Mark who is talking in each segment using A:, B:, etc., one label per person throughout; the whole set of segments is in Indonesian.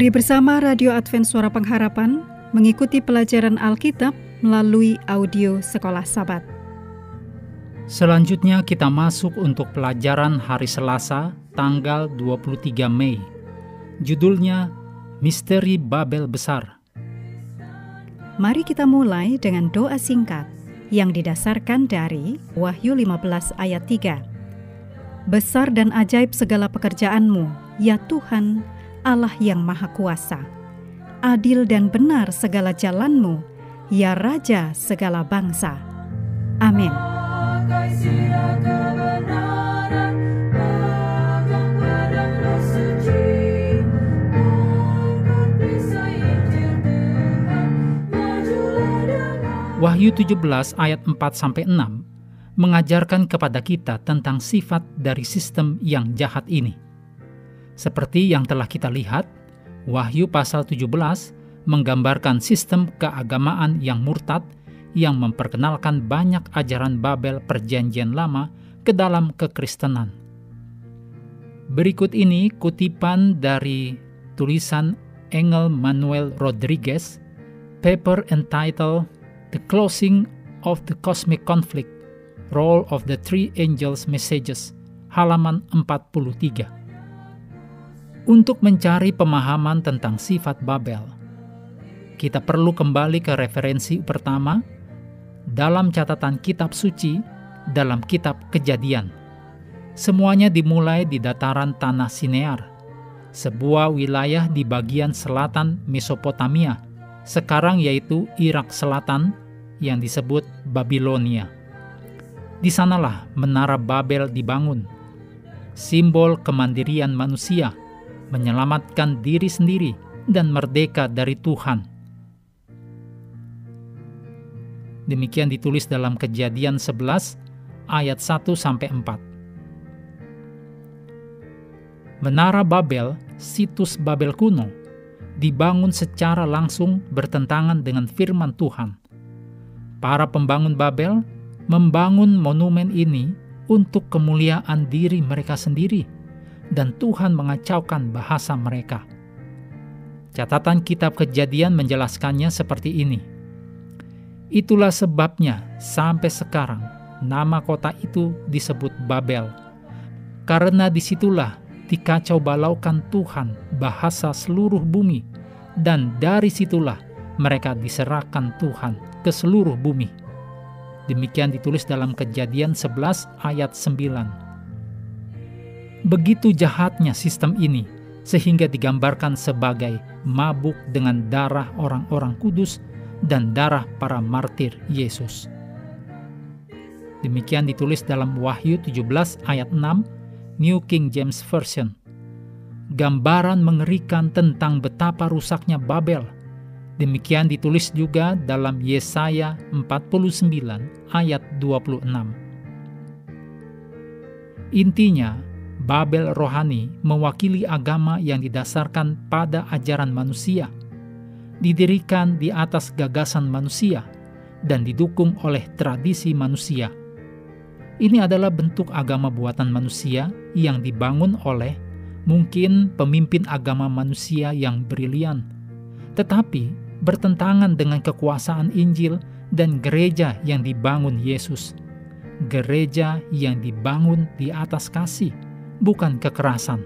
A: Mari bersama Radio Advent Suara Pengharapan mengikuti pelajaran Alkitab melalui audio Sekolah Sabat.
B: Selanjutnya kita masuk untuk pelajaran hari Selasa tanggal 23 Mei. Judulnya Misteri Babel Besar.
A: Mari kita mulai dengan doa singkat yang didasarkan dari Wahyu 15 ayat 3. Besar dan ajaib segala pekerjaanmu, ya Tuhan, Allah yang Maha Kuasa. Adil dan benar segala jalanmu, ya Raja segala bangsa. Amin.
B: Wahyu 17 ayat 4 sampai 6 mengajarkan kepada kita tentang sifat dari sistem yang jahat ini. Seperti yang telah kita lihat, Wahyu pasal 17 menggambarkan sistem keagamaan yang murtad yang memperkenalkan banyak ajaran Babel Perjanjian Lama ke dalam kekristenan. Berikut ini kutipan dari tulisan Engel Manuel Rodriguez, paper entitled The Closing of the Cosmic Conflict, Role of the Three Angels Messages, halaman 43. Untuk mencari pemahaman tentang sifat Babel, kita perlu kembali ke referensi pertama dalam catatan kitab suci dalam kitab kejadian. Semuanya dimulai di dataran tanah Sinear, sebuah wilayah di bagian selatan Mesopotamia, sekarang yaitu Irak Selatan yang disebut Babilonia. Di sanalah menara Babel dibangun, simbol kemandirian manusia, menyelamatkan diri sendiri dan merdeka dari Tuhan. Demikian ditulis dalam Kejadian 11 ayat 1 sampai 4. Menara Babel, situs Babel kuno, dibangun secara langsung bertentangan dengan firman Tuhan Para pembangun Babel membangun monumen ini untuk kemuliaan diri mereka sendiri, dan Tuhan mengacaukan bahasa mereka. Catatan Kitab Kejadian menjelaskannya seperti ini. Itulah sebabnya sampai sekarang nama kota itu disebut Babel, karena di situlah dikacau balaukan Tuhan bahasa seluruh bumi, dan dari situlah mereka diserahkan Tuhan ke seluruh bumi. Demikian ditulis dalam Kejadian 11 ayat 9. Begitu jahatnya sistem ini sehingga digambarkan sebagai mabuk dengan darah orang-orang kudus dan darah para martir Yesus. Demikian ditulis dalam Wahyu 17 ayat 6 New King James Version. Gambaran mengerikan tentang betapa rusaknya Babel – Demikian ditulis juga dalam Yesaya 49 ayat 26. Intinya, Babel rohani mewakili agama yang didasarkan pada ajaran manusia, didirikan di atas gagasan manusia, dan didukung oleh tradisi manusia. Ini adalah bentuk agama buatan manusia yang dibangun oleh mungkin pemimpin agama manusia yang brilian, tetapi bertentangan dengan kekuasaan Injil dan gereja yang dibangun Yesus. Gereja yang dibangun di atas kasih, bukan kekerasan.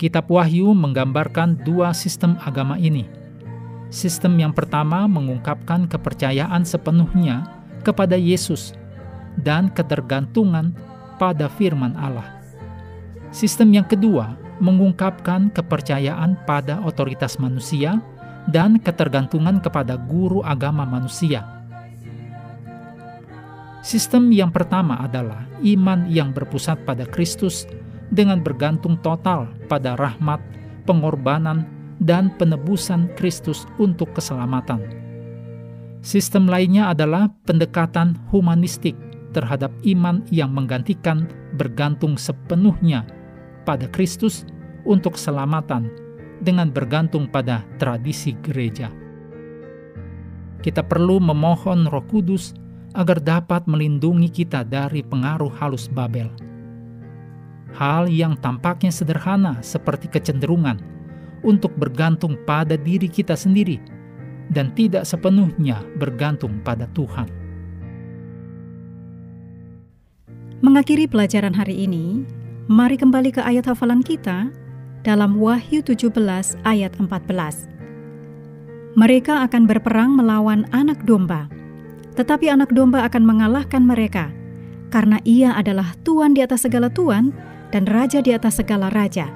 B: Kitab Wahyu menggambarkan dua sistem agama ini. Sistem yang pertama mengungkapkan kepercayaan sepenuhnya kepada Yesus dan ketergantungan pada firman Allah. Sistem yang kedua mengungkapkan kepercayaan pada otoritas manusia dan ketergantungan kepada guru agama manusia. Sistem yang pertama adalah iman yang berpusat pada Kristus dengan bergantung total pada rahmat, pengorbanan, dan penebusan Kristus untuk keselamatan. Sistem lainnya adalah pendekatan humanistik terhadap iman yang menggantikan bergantung sepenuhnya pada Kristus untuk keselamatan dengan bergantung pada tradisi gereja. Kita perlu memohon Roh Kudus agar dapat melindungi kita dari pengaruh halus Babel. hal yang tampaknya sederhana seperti kecenderungan untuk bergantung pada diri kita sendiri dan tidak sepenuhnya bergantung pada Tuhan.
A: Mengakhiri pelajaran hari ini, mari kembali ke ayat hafalan kita dalam Wahyu 17 ayat 14. Mereka akan berperang melawan anak domba, tetapi anak domba akan mengalahkan mereka, karena ia adalah Tuan di atas segala Tuan dan Raja di atas segala Raja.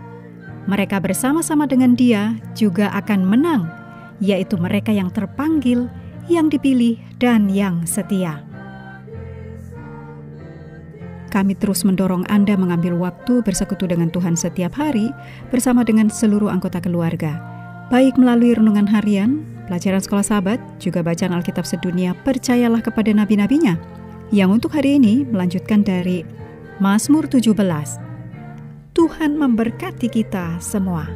A: Mereka bersama-sama dengan dia juga akan menang, yaitu mereka yang terpanggil, yang dipilih, dan yang setia. Kami terus mendorong Anda mengambil waktu bersekutu dengan Tuhan setiap hari bersama dengan seluruh anggota keluarga, baik melalui renungan harian, pelajaran sekolah sahabat, juga bacaan Alkitab sedunia, percayalah kepada nabi-nabinya, yang untuk hari ini melanjutkan dari Mazmur 17. Tuhan memberkati kita semua.